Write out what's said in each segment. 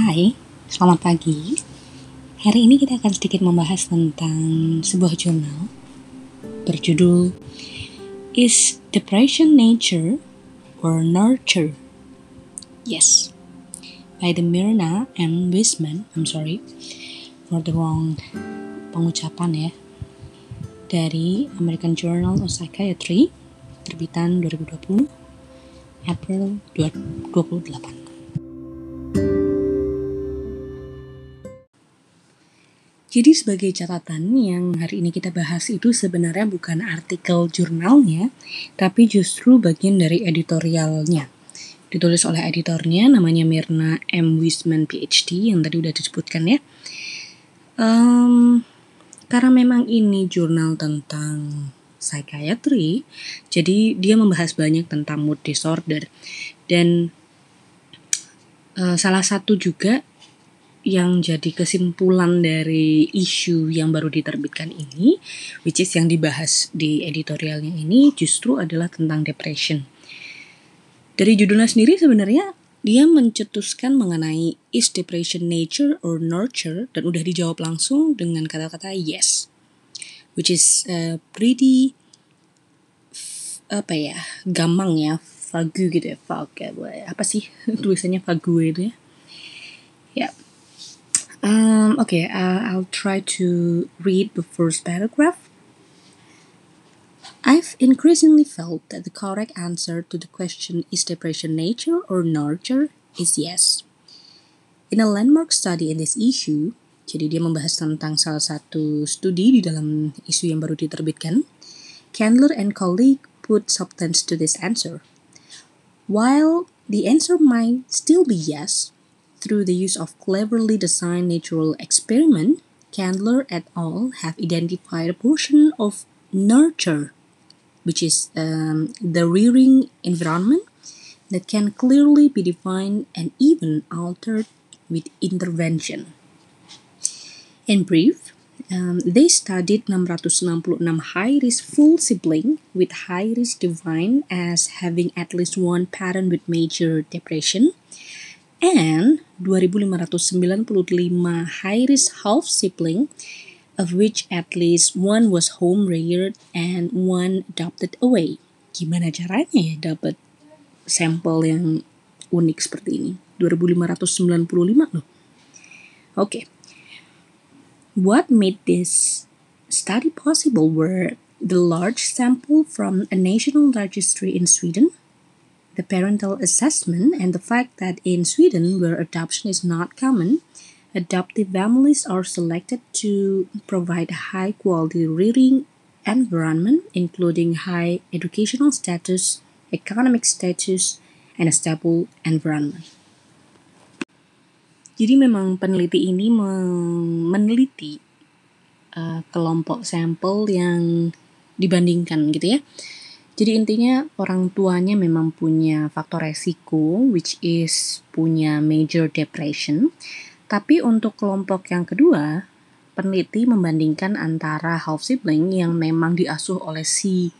Hai, selamat pagi. Hari ini kita akan sedikit membahas tentang sebuah jurnal berjudul Is Depression Nature or Nurture? Yes, by the Myrna and Wiseman. I'm sorry for the wrong pengucapan ya. Dari American Journal of Psychiatry, terbitan 2020, April 28. Jadi sebagai catatan yang hari ini kita bahas itu sebenarnya bukan artikel jurnalnya, tapi justru bagian dari editorialnya. Ditulis oleh editornya namanya Mirna M. Wiseman PhD yang tadi udah disebutkan ya. Um, karena memang ini jurnal tentang psychiatry, jadi dia membahas banyak tentang mood disorder dan uh, salah satu juga yang jadi kesimpulan dari isu yang baru diterbitkan ini, which is yang dibahas di editorialnya ini justru adalah tentang depression. Dari judulnya sendiri sebenarnya dia mencetuskan mengenai is depression nature or nurture? Dan udah dijawab langsung dengan kata-kata yes, which is uh, pretty apa ya gampang ya vagu gitu ya vague apa sih tulisannya vague itu ya? Ya Um, okay, uh, I'll try to read the first paragraph. I've increasingly felt that the correct answer to the question is depression nature or nurture is yes. In a landmark study in this issue, jadi dia membahas tentang salah satu studi di dalam isu yang baru diterbitkan, Candler and colleague put substance to this answer. While the answer might still be yes, Through the use of cleverly designed natural experiment, Candler et al. have identified a portion of nurture, which is um, the rearing environment, that can clearly be defined and even altered with intervention. In brief, um, they studied 666 high-risk full sibling with high-risk defined as having at least one parent with major depression and 2595 high risk half sibling of which at least one was home reared and one adopted away. Gimana caranya ya dapat sampel yang unik seperti ini? 2595 loh. Oke. Okay. What made this study possible were the large sample from a national registry in Sweden the parental assessment and the fact that in Sweden, where adoption is not common, adoptive families are selected to provide a high quality rearing environment, including high educational status, economic status, and a stable environment. Jadi memang peneliti ini meneliti uh, kelompok sampel yang dibandingkan gitu ya Jadi intinya orang tuanya memang punya faktor resiko which is punya major depression. Tapi untuk kelompok yang kedua, peneliti membandingkan antara half sibling yang memang diasuh oleh si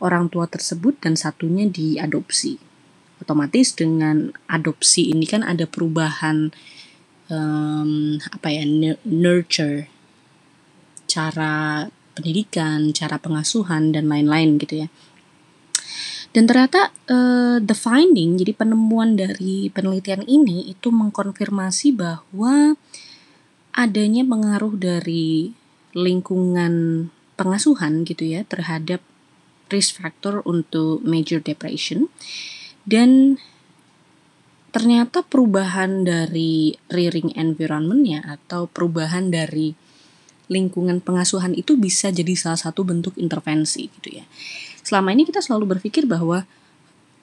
orang tua tersebut dan satunya diadopsi. Otomatis dengan adopsi ini kan ada perubahan um, apa ya nurture cara pendidikan, cara pengasuhan dan lain-lain gitu ya. Dan ternyata uh, the finding, jadi penemuan dari penelitian ini itu mengkonfirmasi bahwa adanya pengaruh dari lingkungan pengasuhan gitu ya terhadap risk factor untuk major depression. Dan ternyata perubahan dari rearing environmentnya atau perubahan dari lingkungan pengasuhan itu bisa jadi salah satu bentuk intervensi gitu ya selama ini kita selalu berpikir bahwa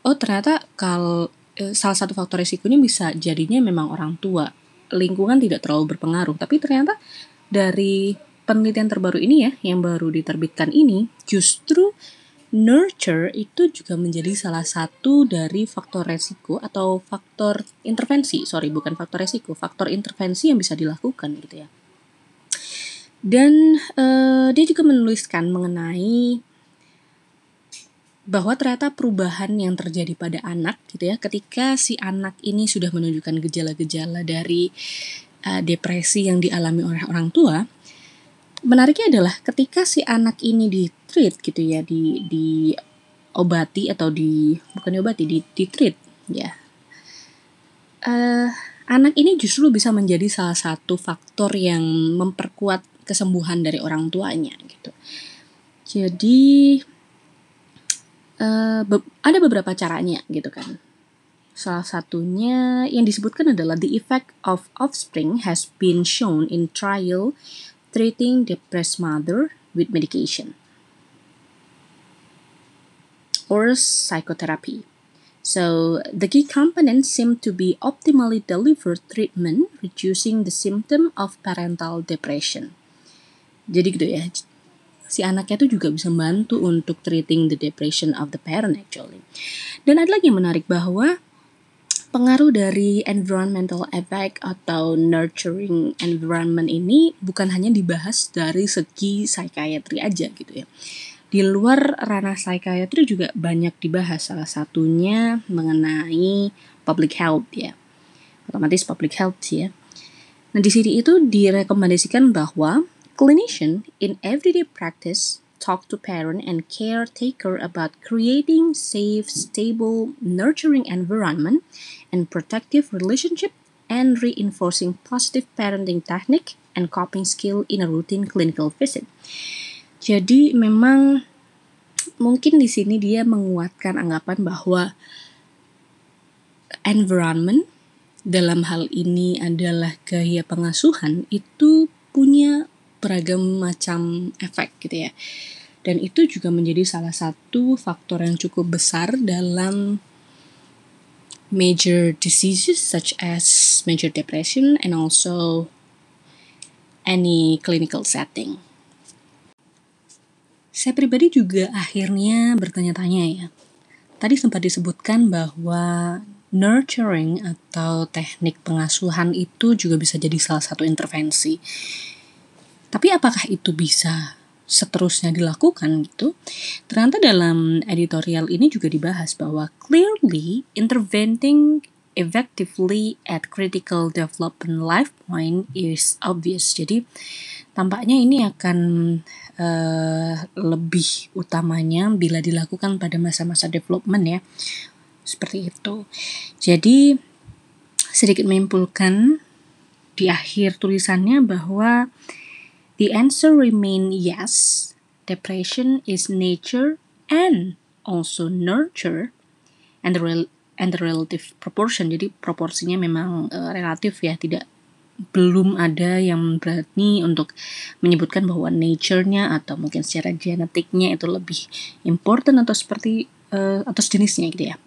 oh ternyata kalau e, salah satu faktor resikonya bisa jadinya memang orang tua. Lingkungan tidak terlalu berpengaruh. Tapi ternyata dari penelitian terbaru ini ya yang baru diterbitkan ini justru nurture itu juga menjadi salah satu dari faktor resiko atau faktor intervensi. Sorry bukan faktor resiko faktor intervensi yang bisa dilakukan gitu ya. Dan uh, dia juga menuliskan mengenai bahwa ternyata perubahan yang terjadi pada anak gitu ya ketika si anak ini sudah menunjukkan gejala-gejala dari uh, depresi yang dialami oleh orang tua menariknya adalah ketika si anak ini di treat gitu ya di di obati atau di bukan diobati di di treat ya. Uh, anak ini justru bisa menjadi salah satu faktor yang memperkuat kesembuhan dari orang tuanya gitu. Jadi uh, be ada beberapa caranya gitu kan Salah satunya yang disebutkan adalah the effect of offspring has been shown in trial treating depressed mother with medication or psychotherapy. So, the key components seem to be optimally delivered treatment, reducing the symptom of parental depression. Jadi gitu ya, si anaknya itu juga bisa membantu untuk treating the depression of the parent actually. Dan ada lagi yang menarik bahwa pengaruh dari environmental effect atau nurturing environment ini bukan hanya dibahas dari segi psychiatry aja gitu ya. Di luar ranah psychiatry juga banyak dibahas salah satunya mengenai public health ya. Otomatis public health ya. Nah, di sini itu direkomendasikan bahwa clinician in everyday practice talk to parent and caretaker about creating safe, stable, nurturing environment and protective relationship and reinforcing positive parenting technique and coping skill in a routine clinical visit. Jadi memang mungkin di sini dia menguatkan anggapan bahwa environment dalam hal ini adalah gaya pengasuhan itu punya beragam macam efek gitu ya. Dan itu juga menjadi salah satu faktor yang cukup besar dalam major diseases such as major depression and also any clinical setting. Saya pribadi juga akhirnya bertanya-tanya ya. Tadi sempat disebutkan bahwa nurturing atau teknik pengasuhan itu juga bisa jadi salah satu intervensi tapi apakah itu bisa seterusnya dilakukan gitu? Ternyata dalam editorial ini juga dibahas bahwa clearly intervening effectively at critical development life point is obvious. Jadi tampaknya ini akan uh, lebih utamanya bila dilakukan pada masa-masa development ya. Seperti itu. Jadi sedikit menyimpulkan di akhir tulisannya bahwa The answer remain yes. Depression is nature and also nurture and the rel and the relative proportion. Jadi proporsinya memang uh, relatif ya, tidak belum ada yang berani untuk menyebutkan bahwa nature-nya atau mungkin secara genetiknya itu lebih important atau seperti uh, atau sejenisnya gitu ya.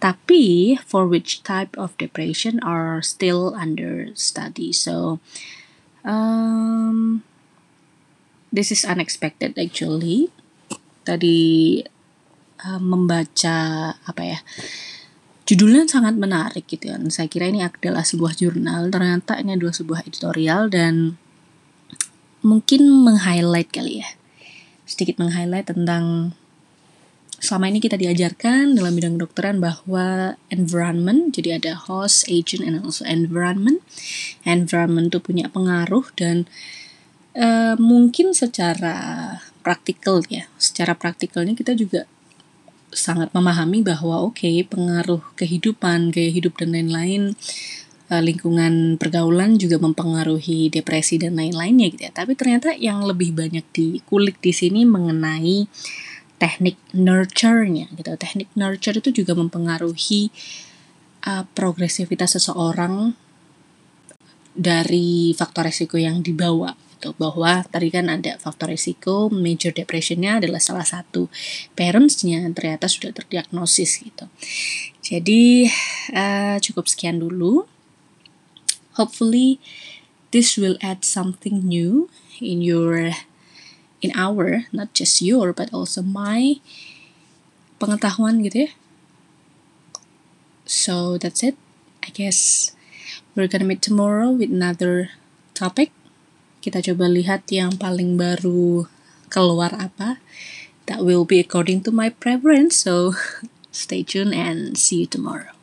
Tapi for which type of depression are still under study. So um, this is unexpected actually. Tadi uh, membaca apa ya? Judulnya sangat menarik gitu kan. Saya kira ini adalah sebuah jurnal, ternyata ini adalah sebuah editorial dan mungkin meng-highlight kali ya. Sedikit meng-highlight tentang selama ini kita diajarkan dalam bidang kedokteran bahwa environment, jadi ada host, agent, and also environment. Environment itu punya pengaruh dan uh, mungkin secara praktikal ya, secara praktikalnya kita juga sangat memahami bahwa oke okay, pengaruh kehidupan, gaya hidup dan lain-lain uh, lingkungan pergaulan juga mempengaruhi depresi dan lain-lainnya gitu ya. Tapi ternyata yang lebih banyak dikulik di sini mengenai teknik nurture-nya gitu. Teknik nurture itu juga mempengaruhi uh, progresivitas seseorang dari faktor resiko yang dibawa gitu bahwa tadi kan ada faktor risiko major depressionnya adalah salah satu parentsnya ternyata sudah terdiagnosis gitu. Jadi uh, cukup sekian dulu. Hopefully this will add something new in your in our not just your but also my pengetahuan gitu ya. So that's it. I guess we're gonna meet tomorrow with another topic kita coba lihat yang paling baru keluar apa that will be according to my preference. So stay tuned and see you tomorrow.